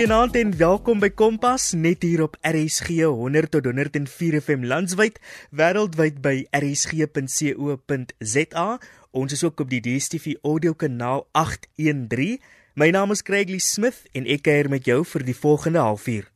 Goeienaand en welkom by Kompas net hier op RSG 100 tot 104 FM landwyd, wêreldwyd by rsg.co.za. Ons is ook op die DStv audio kanaal 813. My naam is Craig Lee Smith en ek kuier met jou vir die volgende halfuur.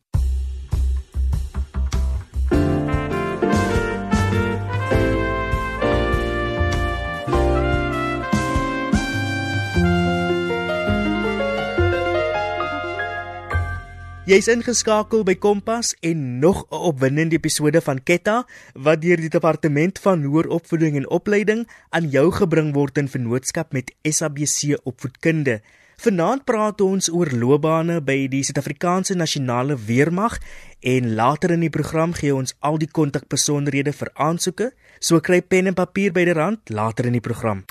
Jy's ingeskakel by Kompas en nog 'n opwindende episode van Ketta wat deur die departement van hoër opvoeding en opleiding aan jou gebring word in vennootskap met SABC Opvoedkunde. Vanaand praat ons oor loopbane by die Suid-Afrikaanse Nasionale Weermag en later in die program gee ons al die kontakbesonderhede vir aansoeke. So kry pen en papier byderhand later in die program.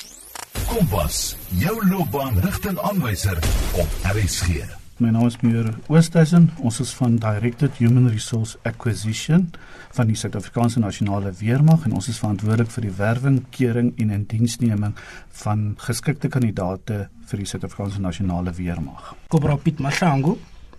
Kompas, jou loopbaanrigtingaanwyser op RSG. My naam is Meneer Oosthuizen. Ons is van Directed Human Resource Acquisition van die Suid-Afrikaanse Nasionale Weermag en ons is verantwoordelik vir die werwing, kering en indiensneming van geskikte kandidaate vir die Suid-Afrikaanse Nasionale Weermag. Kobra Piet Mashangu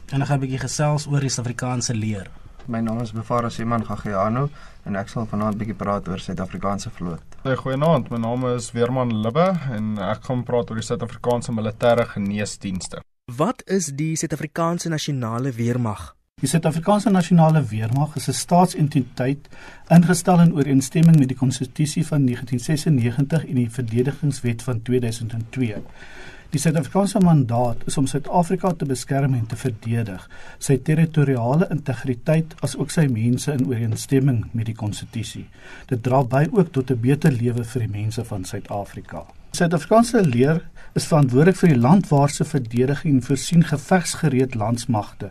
en ek gaan 'n bietjie gesels oor die Suid-Afrikaanse leer. My naam is Bevara Siman Gagiano en ek sal vanaand bietjie praat oor Suid-Afrikaanse vloot. Hey, goeienaand. My naam is Weerman Libbe en ek gaan praat oor die Suid-Afrikaanse Militêre Geneesdienste. Wat is die Suid-Afrikaanse Nasionale Weermag? Die Suid-Afrikaanse Nasionale Weermag is 'n staatsentiteit ingestel in ooreenstemming met die Konstitusie van 1996 en die Verdedigingswet van 2002. Die Suid-Afrikaanse mandaat is om Suid-Afrika te beskerm en te verdedig, sy territoriale integriteit asook sy mense in ooreenstemming met die konstitusie. Dit dra by ook tot 'n beter lewe vir die mense van Suid-Afrika. Suid-Afrikaanse leer is verantwoordelik vir die landwaarse verdediging en voorsien gevegsgereed landsmagte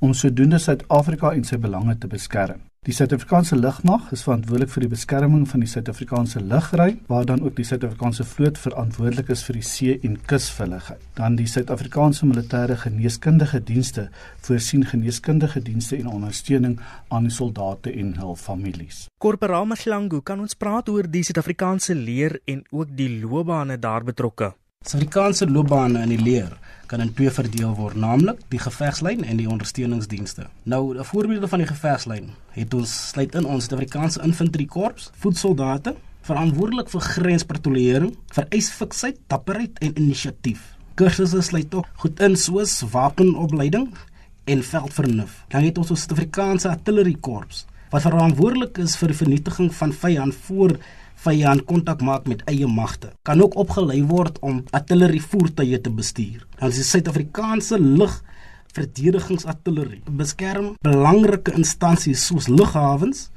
om sodoende Suid-Afrika en sy belange te beskerm. Die Suid-Afrikaanse lugmag is verantwoordelik vir die beskerming van die Suid-Afrikaanse lugruim, waar dan ook die Suid-Afrikaanse vloot verantwoordelik is vir die see- en kusveiligheid. Dan die Suid-Afrikaanse militêre geneeskundige dienste voorsien geneeskundige dienste en ondersteuning aan die soldate en hul families. Korporaal Mashlangu, kan ons praat oor die Suid-Afrikaanse leer en ook die loopbane daar betrokke? Suid-Afrikaanse loopbane in die leer kan in twee verdeel word, naamlik die gevegslyn en die ondersteuningsdienste. Nou, 'n voorbeeld van die gevegslyn het ons sluit in ons Suid-Afrikaanse Infanteriekorps, voetsoldate, verantwoordelik vir grenspatrollering, vereis fiksheid, dapperheid en inisiatief. Kursusse sluit ook goed in soos wapenopleiding en veldvernuf. Dan het ons ons Suid-Afrikaanse Artilleriekorps wat verantwoordelik is vir die vernietiging van vyand voor vyand kontak maak met eie magte. Kan ook opgelei word om artillerievoertuie te bestuur. Dan is die Suid-Afrikaanse lug verdedigingsartillerie beskerm belangrike instansies soos lughawens,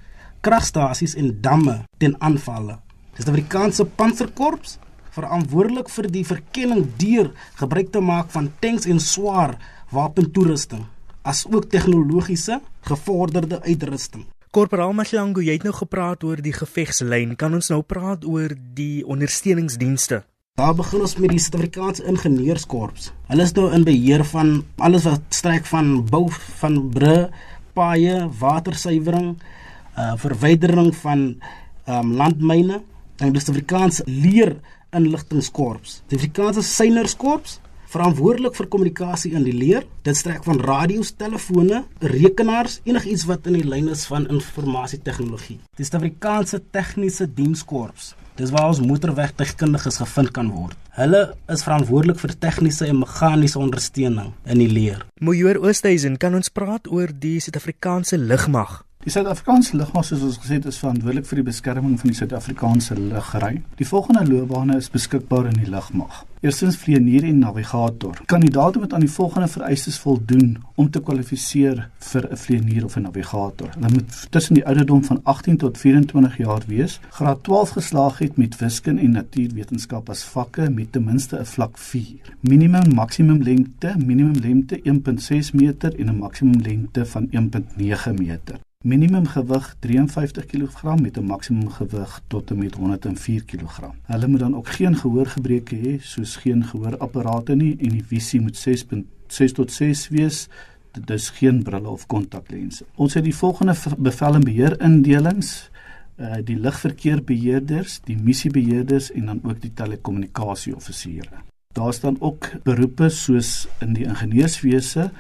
kragstasies en damme teen aanvalle. Die Suid-Afrikaanse panserkorps verantwoordelik vir die verkenning deur gebruik te maak van tanks en swaar wapentoerusting as ook tegnologiese gevorderde uitrusting. Korporaal Mashlangu, jy het nou gepraat oor die gevegslyn. Kan ons nou praat oor die ondersteuningsdienste? Daar begin ons met die Suid-Afrikaanse Ingenieurskorps. Hulle is nou in beheer van alles wat strek van bou van bru, paaie, watersuiwering, uh verwydering van um landmyne en die Suid-Afrikaanse leer inligtingkorps. Die Suid-Afrikaanse Seinerskorps verantwoordelik vir kommunikasie in die leer. Dit strek van radio's, telefone, rekenaars, enigiets wat in die lyn is van informasietegnologie. Die Suid-Afrikaanse Tegniese Dienskorps. Dis waar ons motorwegtegnikus gevind kan word. Hulle is verantwoordelik vir tegniese en meganiese ondersteuning in die leer. Mojoor Oosthuizen, kan ons praat oor die Suid-Afrikaanse lugmag? Die Suid-Afrikaanse lugmag soos ons gesê het is verantwoordelik vir die beskerming van die Suid-Afrikaanse lugruim. Die volgende loopbane is beskikbaar in die lugmag. Eerstens vlieënier en navigator. Kandidaate moet aan die volgende vereistes voldoen om te kwalifiseer vir 'n vlieënier of 'n navigator. Hulle moet tussen die ouderdom van 18 tot 24 jaar wees, graad 12 geslaag het met wiskunde en natuurwetenskap as vakke met ten minste 'n vlak 4. Minimum maksimum lengte, minimum lengte 1.6 meter en 'n maksimum lengte van 1.9 meter. Minimum gewig 53 kg met 'n maksimum gewig tot en met 104 kg. Hulle moet dan ook geen gehoorgebreke hê, soos geen gehoorapparate nie en die visie moet 6.6 tot 6 wees. Dit is geen brille of kontaklense. Ons het die volgende bevel en beheer indelings uh die lugverkeerbeheerders, die missiebeheerders en dan ook die telekommunikasieoffisiere. Daar staan ook beroepe soos in die ingenieurswese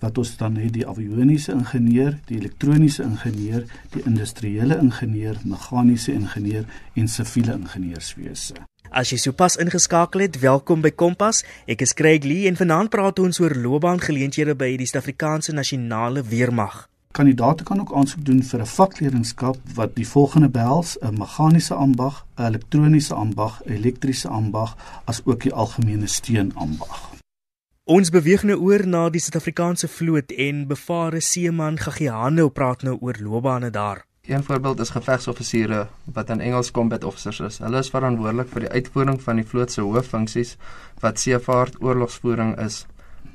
wat ons dan het die avioniese ingenieur, die elektroniese ingenieur, die industriële ingenieur, meganiese ingenieur en siviele ingenieurswese. As jy sopas ingeskakel het, welkom by Kompas. Ek is Craig Lee en vanaand praat ons oor loopbaangeleenthede by die Suid-Afrikaanse Nasionale Weermag. Kandidaate kan ook aansoek doen vir 'n vakleerlingskap wat die volgende behels: 'n meganiese ambag, 'n elektroniese ambag, 'n elektriese ambag, asook die algemene steun ambag. Ons beweeg nou oor na die Suid-Afrikaanse vloot en bevare seeman Gagiano praat nou oor loopbane daar. Een voorbeeld is gevegsoffisiere wat in Engels combat officers is. Hulle is verantwoordelik vir die uitvoering van die vloot se hooffunksies wat seevaart, oorlogsvoering is.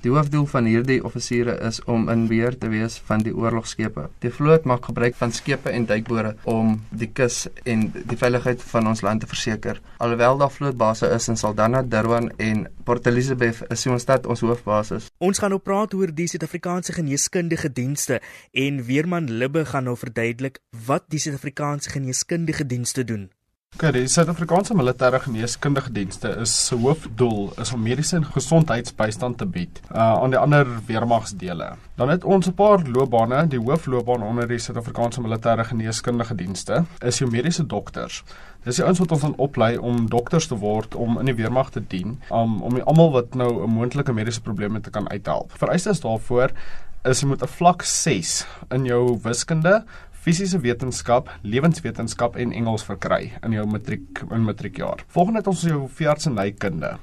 Die hoofdoel van hierdie offisiere is om in beheer te wees van die oorlogskepe. Die vloot maak gebruik van skepe en duikbore om die kus en die veiligheid van ons land te verseker. Alhoewel daar vlootbase is in Saldanha, Durban en Port Elizabeth, is Seemanstad ons hoofbasis. Ons gaan nou praat oor die Suid-Afrikaanse geneeskundige dienste en Weerman Libbe gaan nou verduidelik wat die Suid-Afrikaanse geneeskundige dienste doen. Okay, die Suid-Afrikaanse Militêre Geneeskundige Dienste is se hoofdoel is om mediese en gesondheidsbystand te bied uh, aan die ander weermagsdele. Dan het ons 'n paar loopbane, die hoofloopbaan onder die Suid-Afrikaanse Militêre Geneeskundige Dienste is jou mediese dokters. Dis die ouens wat ons dan oplei om dokters te word om in die weermag te dien, um, om almal wat nou 'n moontlike mediese probleme te kan uithelp. Vereistes daarvoor is jy moet 'n vlak 6 in jou wiskunde fisiese wetenskap, lewenswetenskap en Engels verkry in jou matriek in matriekjaar. Volgende het ons jou veeartsenykunde.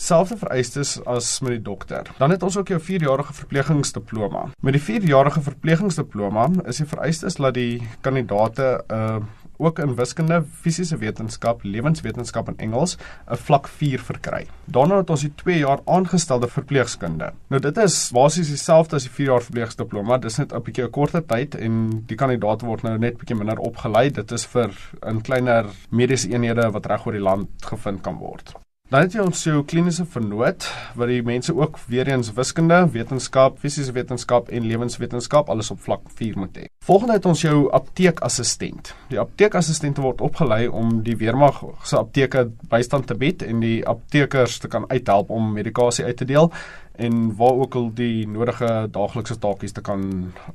Selfde vereistes as met die dokter. Dan het ons ook jou 4-jarige verpleegingsdiploma. Met die 4-jarige verpleegingsdiploma is die vereistes dat die kandidaate 'n uh, ook in wiskunde, fisiese wetenskap, lewenswetenskap en Engels 'n vlak 4 verkry. Daarna het ons die 2 jaar aangestelde verpleegkunde. Nou dit is basies dieselfde as die 4 jaar verpleegdiploma, dis net 'n bietjie 'n korter tyd en die kandidaat word nou net bietjie minder opgelei. Dit is vir 'n kleiner mediese eenhede wat reg oor die land gevind kan word. Dan het jy ons jou kliniese vernoot wat die mense ook weer eens wiskunde, wetenskap, fisiese wetenskap en lewenswetenskap alles op vlak 4 moet hê. Volgende het ons jou apteekassistent. Die apteekassistente word opgelei om die weermag se apteke bystand te bied en die aptekers te kan uithelp om medikasie uit te deel en waar ook al die nodige daaglikse taakies te kan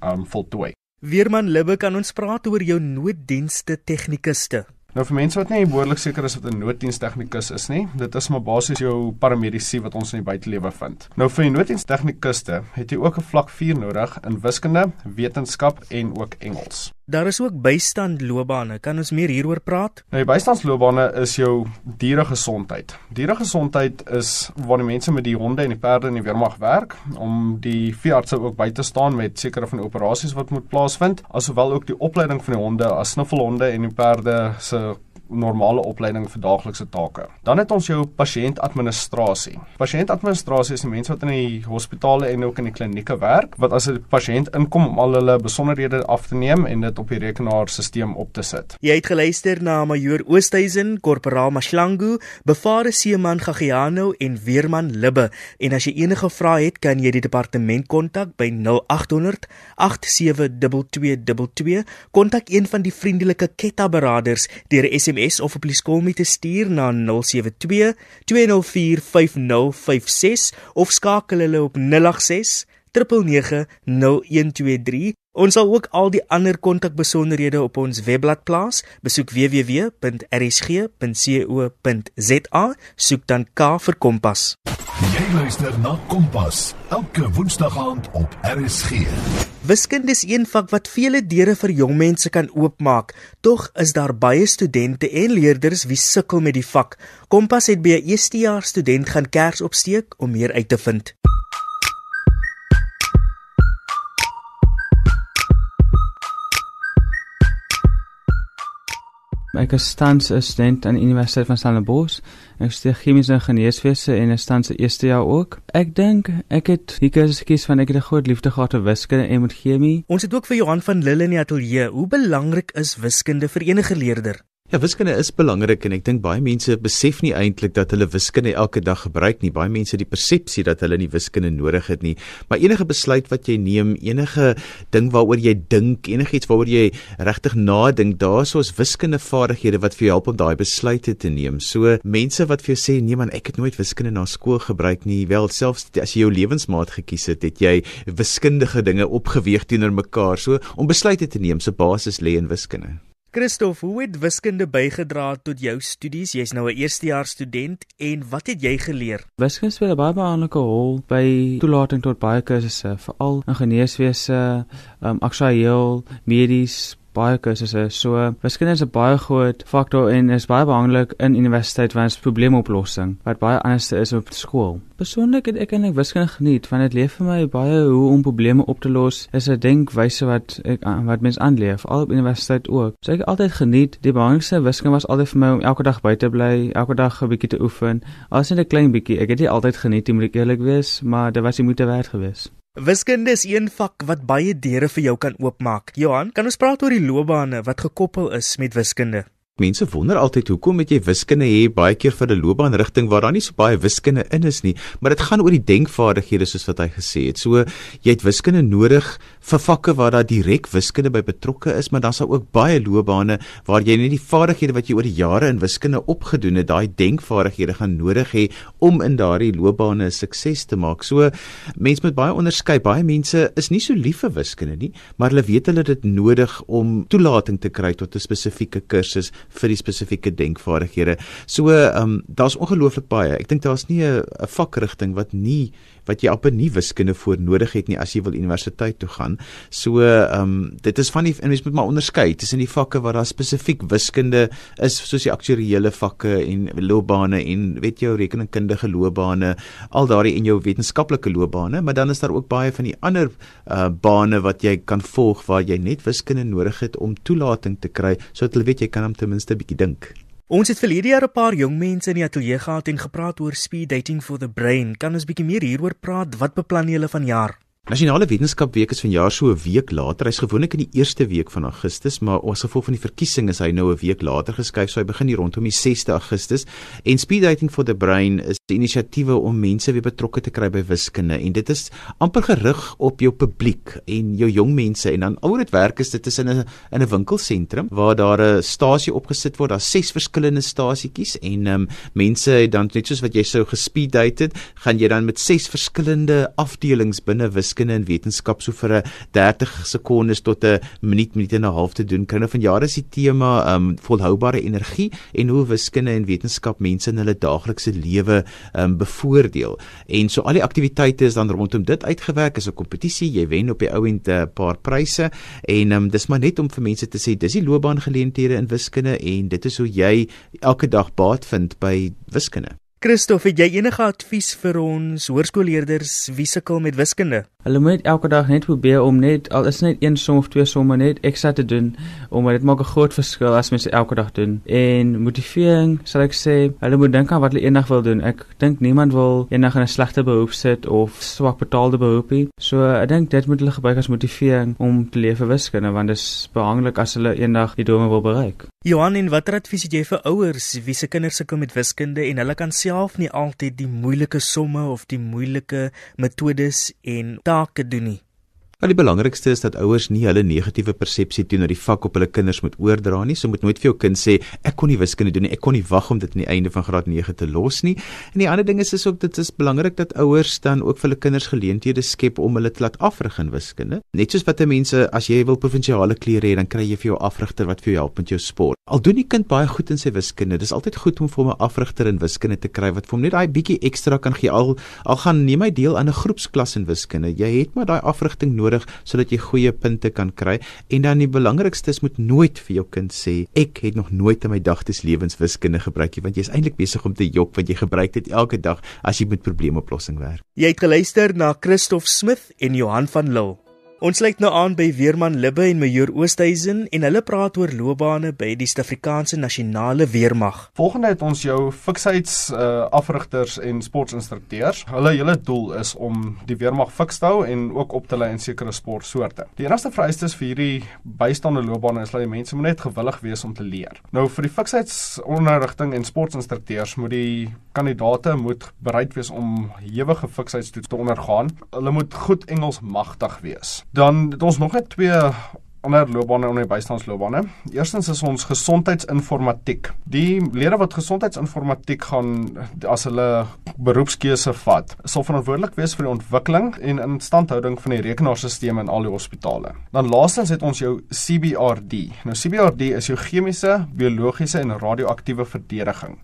um, voltooi. Weerman Libbe kan ons praat oor jou nooddienste tegnikuste. Nou vir mense wat nie behoorlik seker is wat 'n nooddienstegnikus is nie, dit is maar basies jou paramedici wat ons in die buitelewe vind. Nou vir die nooddienstegnikus het jy ook 'n vlak 4 nodig in wiskunde, wetenskap en ook Engels. Daar is ook bystandloopbane. Kan ons meer hieroor praat? Nou die bystandsloopbane is jou dieregesondheid. Dieregesondheid is waar die mense met die honde en die perde in die weermag werk om die veeartse ook by te staan met sekere van die operasies wat moet plaasvind, asook ook die opleiding van die honde as snuffelhonde en die perde se normale opleiding vir daaglikse take. Dan het ons jou pasiëntadministrasie. Pasiëntadministrasie is die mense wat in die hospitale en ook in die klinieke werk wat as 'n pasiënt inkom om al hulle besonderhede af te neem en dit op die rekenaarstelsel op te sit. Jy het geluister na Major Oosthuizen, Korporaal Mashlangu, Bevare Seeman Gagiano en Weerman Libbe. En as jy enige vrae het, kan jy die departement kontak by 0800 872222. Kontak een van die vriendelike Ketta beraders deur 'n SMS of die skoolmie te stuur na 072 204 5056 of skakel hulle op 086 9990123. Ons sal ook al die ander kontakbesonderhede op ons webblad plaas. Besoek www.rsg.co.za. Soek dan K vir Kompas. Jy luister na Kompas elke woensdag aand op RSG. Wiskunde is een vak wat vele deure vir jong mense kan oopmaak. Tog is daar baie studente en leerders wie sukkel met die vak. Kompas het by 'n eerstejaars student gaan kers opsteek om meer uit te vind. Ek is tans 'n student aan die Universiteit van Stellenbosch. Ek studeer chemiese ingenieurswese en is tans se eerste jaar ook. Ek dink ek het die kursus gekies want ek het 'n groot liefde gehad vir wiskunde en met chemie. Ons het ook vir Johan van Lille in die ateljee. Hoe belangrik is wiskunde vir enige leerder? Ja, wiskunde is belangrik en ek dink baie mense besef nie eintlik dat hulle wiskunde elke dag gebruik nie. Baie mense het die persepsie dat hulle nie wiskunde nodig het nie. Maar enige besluit wat jy neem, enige ding waaroor jy dink, enigiets waaroor jy regtig nadink, daar's soos wiskunde vaardighede wat vir jou help om daai besluite te neem. So mense wat vir jou sê nee man, ek het nooit wiskunde na skool gebruik nie. Wel, selfs as jy jou lewensmaat gekies het, het jy wiskundige dinge opgeweeg teenoor mekaar. So om besluite te neem, se basis lê in wiskunde. Christof, hoe het wiskunde bygedra tot jou studies? Jy's nou 'n eerstejaars student en wat het jy geleer? Wiskunde speel 'n baie belangrike rol by toelating tot baie kursusse, veral ingenieurswese, um, aktuariël, medies, baie kursusse. So wiskunde is 'n baie groot faktor en is baie belangrik in universiteit want dit is probleemoplossing wat baie anders is op skool. Persoonlik het ek eintlik wiskunde geniet want dit leer vir my baie hoe om probleme op te los. Is 'n denkwyse wat ek wat mens aanleef al op universiteit ook. So ek het altyd geniet. Die belangrikste wiskunde was altyd vir my om elke dag buite te bly, elke dag 'n bietjie te oefen. Al is dit 'n klein bietjie. Ek het dit altyd geniet, moet ek eerlik wees, maar dit was die moeite werd geweest. Wiskunde is een vak wat baie deure vir jou kan oopmaak. Johan, kan ons praat oor die loopbane wat gekoppel is met wiskunde? Mense wonder altyd hoekom moet jy wiskunde hê baie keer vir 'n loopbaanrigting waar daar nie so baie wiskunde in is nie, maar dit gaan oor die denkvaardighede soos wat hy gesê het. So jy het wiskunde nodig vir vakke waar daar direk wiskunde by betrokke is, maar dan's daar ook baie loopbane waar jy net die vaardighede wat jy oor die jare in wiskunde opgedoen het, daai denkvaardighede gaan nodig hê om in daardie loopbane sukses te maak. So mense moet baie onderskei. Baie mense is nie so lief vir wiskunde nie, maar hulle weet hulle dit nodig om toelating te kry tot 'n spesifieke kursus vir die spesifieke denkvaardighede. So, ehm um, daar's ongelooflik baie. Ek dink daar's nie 'n vakrigting wat nie wat jy op 'n nuwe wiskunde voor nodig het nie as jy wil universiteit toe gaan. So, ehm um, dit is van die en mens moet maar onderskei tussen die vakke waar daar spesifiek wiskunde is soos die aktuariële vakke en loopbane en weet jy rekenkundige loopbane, al daardie en jou wetenskaplike loopbane, maar dan is daar ook baie van die ander uh bane wat jy kan volg waar jy net wiskunde nodig het om toelating te kry sodat hulle weet jy kan om ten minste 'n bietjie dink. Ons het verlede jaar 'n paar jong mense in die ateljee gehad en gepraat oor speed dating for the brain. Kan ons bietjie meer hieroor praat? Wat beplan julle vanjaar? Nasionale Wetenskapweek is vanjaar so 'n week later. Hy's gewoonlik in die eerste week van Augustus, maar as gevolg van die verkiesing is hy nou 'n week later geskuif. So hy begin hier rondom die 6de Augustus. En Speed Dating for the Brain is 'n inisiatiewe om mense weer betrokke te kry by wiskunde en dit is amper gerig op jou publiek en jou jong mense en dan al dit werk is dit is in 'n in 'n winkelsentrum waar daar 'n stasie opgesit word. Daar's ses verskillende stasietjies en um, mense het dan net soos wat jy sou gespeed date gaan jy dan met ses verskillende afdelings binne wiskunde wiskunde en wetenskap so vir 'n 30 sekondes tot 'n minuut, minuut en 'n half te doen. Kry nou van jare is die tema um volhoubare energie en hoe wiskunde en wetenskap mense in hulle daaglikse lewe um bevoordeel. En so al die aktiwiteite is dan rondom dit uitgewerk as 'n kompetisie. Jy wen op die ou end 'n paar pryse en um dis maar net om vir mense te sê dis die loopbaangeleenthede in wiskunde en dit is hoe jy elke dag baat vind by wiskunde. Christof, het jy enige advies vir ons hoërskoolleerders wie sukkel met wiskunde? Hulle moet elke dag net probeer om net al is net een som of twee somme net ekstra te doen omdat dit maak 'n groot verskil as mense elke dag doen. En motivering, sal ek sê, hulle moet dink aan wat hulle eendag wil doen. Ek dink niemand wil eendag in 'n slegte beroep sit of swak betaalde beroep hê. So ek dink dit moet hulle gebruik as motivering om te leef vir wiskunde want dit is belangrik as hulle eendag die drome wil bereik. Johan, en watter advies het jy vir ouers wie se kinders sukkel met wiskunde en hulle kan self nie altyd die moeilike somme of die moeilike metodes en take doen nie? Maar die belangrikste is dat ouers nie hulle negatiewe persepsie teenoor die vak op hulle kinders moet oordra nie. So moet nooit vir jou kind sê ek kon nie wiskunde doen nie. Ek kon nie wag om dit aan die einde van graad 9 te los nie. En die ander ding is is ook dit is belangrik dat ouers dan ook vir hulle kinders geleenthede skep om hulle te laat afrig in wiskunde. Net soos wat mense as jy wil provinsiale klere hê, dan kry jy vir jou afrigter wat vir jou help met jou sport. Al doen die kind baie goed in sy wiskunde, dis altyd goed om vir hom 'n afrigter in wiskunde te kry wat vir hom net daai bietjie ekstra kan gee. Al al gaan neem hy deel aan 'n groepsklas in wiskunde. Jy het maar daai afrigting nodig sodat jy goeie punte kan kry. En dan die belangrikste is moet nooit vir jou kind sê ek het nog nooit in my dagtes lewenswiskunde gebruik nie, want jy is eintlik besig om te jok want jy gebruik dit elke dag as jy met probleemoplossing werk. Jy het geluister na Christof Smith en Johan van Lille. Ons sluit nou aan by Weerman Libbe en Major Oosthuizen en hulle praat oor loopbane by die Suid-Afrikaanse Nasionale Weermag. Volgende het ons jou fiksheid's uh, afrigters en sportinstrukteurs. Hulle hele doel is om die weermag fiks te hou en ook op te lei in sekere sportsoorte. Die enigste vereistes vir hierdie bystaande loopbane is dat die mense moet net gewillig wees om te leer. Nou vir die fiksheid's onderrigting en sportinstrukteurs moet die kandidate moet bereid wees om ewige fiksheidstoets te ondergaan. Hulle moet goed Engels magtig wees. Dan het ons nog net twee ander loopbane onder die bystandsloopbane. Eerstens is ons gesondheidsinformatiek. Die lede wat gesondheidsinformatiek gaan as hulle beroepskeuse vat, sal verantwoordelik wees vir die ontwikkeling en instandhouding van die rekenaarstelsels in al die hospitale. Dan laastens het ons jou CBRD. Nou CBRD is jou chemiese, biologiese en radioaktiewe verdediging.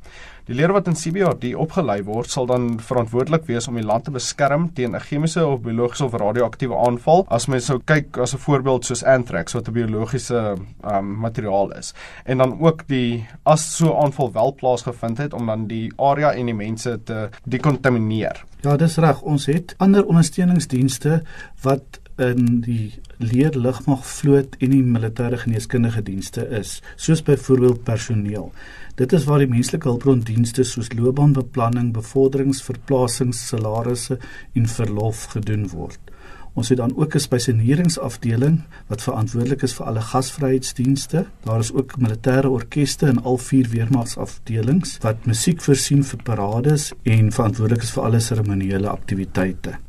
Die lede wat in CBRD opgelei word, sal dan verantwoordelik wees om die land te beskerm teen 'n chemiese of biologiese of radioaktiewe aanval. As mens sou kyk as 'n voorbeeld soos anthrax wat 'n biologiese um, materiaal is. En dan ook die as so 'n aanval wel plaasgevind het om dan die area en die mense te dekontamineer. Ja, dis reg. Ons het ander ondersteuningsdienste wat in die leer lugmag vloot en die militêre geneeskundige dienste is, soos byvoorbeeld personeel. Dit is waar die menslike hulpbrondienste soos loopbaanbeplanning, bevorderings, verplasings, salarisse en verlof gedoen word. Ons het dan ook 'n spesialiseringsafdeling wat verantwoordelik is vir alle gasvryheidsdienste. Daar is ook militêre orkeste in al vier weermagsafdelings wat musiek voorsien vir parades en verantwoordelik is vir alle seremoniële aktiwiteite.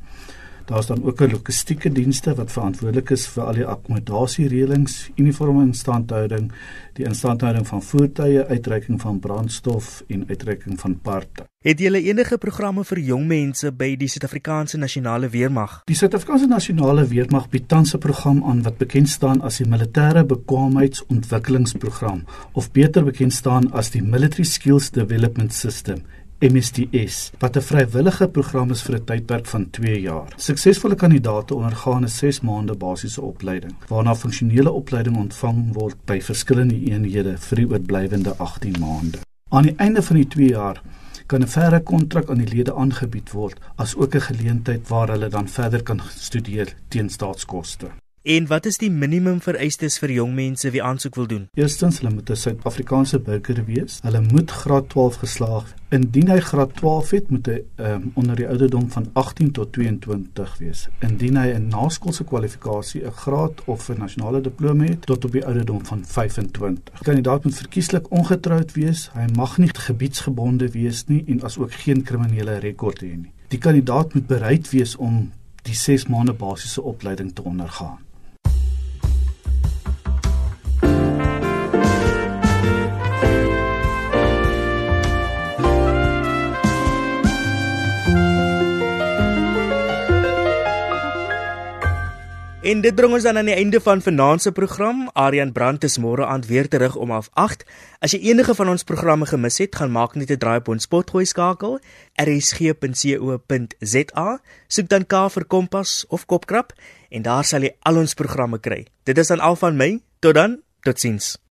Daar's dan ook 'n logistieke dienste wat verantwoordelik is vir al die akkommodasiereëlings, uniforme instandhouding, die instandhouding van voertuie, uitreiking van brandstof en uitreiking van parte. Het jy enige programme vir jong mense by die Suid-Afrikaanse Nasionale Weermag? Die Suid-Afrikaanse Nasionale Weermag bied tans 'n program aan wat bekend staan as die Militêre Bekwaamheidsontwikkelingsprogram of beter bekend staan as die Military Skills Development System MSDS wat 'n vrywillige program is vir 'n tydperk van 2 jaar. Suksesvolle kandidaate ondergaan 'n 6 maande basiese opleiding waarna funksionele opleiding ontvang word by verskillende eenhede vir die oorblywende 18 maande. Aan die einde van die 2 jaar kan 'n verdere kontrak aan die lede aangebied word as ook 'n geleentheid waar hulle dan verder kan studeer teen staatskoste. En wat is die minimum vereistes vir jong mense wie aansoek wil doen? Eerstens, hulle moet 'n Suid-Afrikaanse burger wees. Hulle moet graad 12 geslaag. Indien hy graad 12 het, moet hy um, onder die ouderdom van 18 tot 22 wees. Indien hy 'n naskoolse kwalifikasie, 'n graad of 'n nasionale diploma het, tot op die ouderdom van 25. Die kandidaat moet verkieslik ongetroud wees. Hy mag nie gebiedsgebonde wees nie en asook geen kriminele rekord hê nie. Die kandidaat moet bereid wees om die 6 maande basiese opleiding te ondergaan. En dit bring ons dan aan die einde van vanaand se program. Aryan Brandt is môre aand weer terug om 08:30. As jy enige van ons programme gemis het, gaan maak net 'n draai op ons potgooi skakel rsg.co.za. Soek dan K vir Kompas of Kopkrap en daar sal jy al ons programme kry. Dit is dan al van my. Tot dan. Totsiens.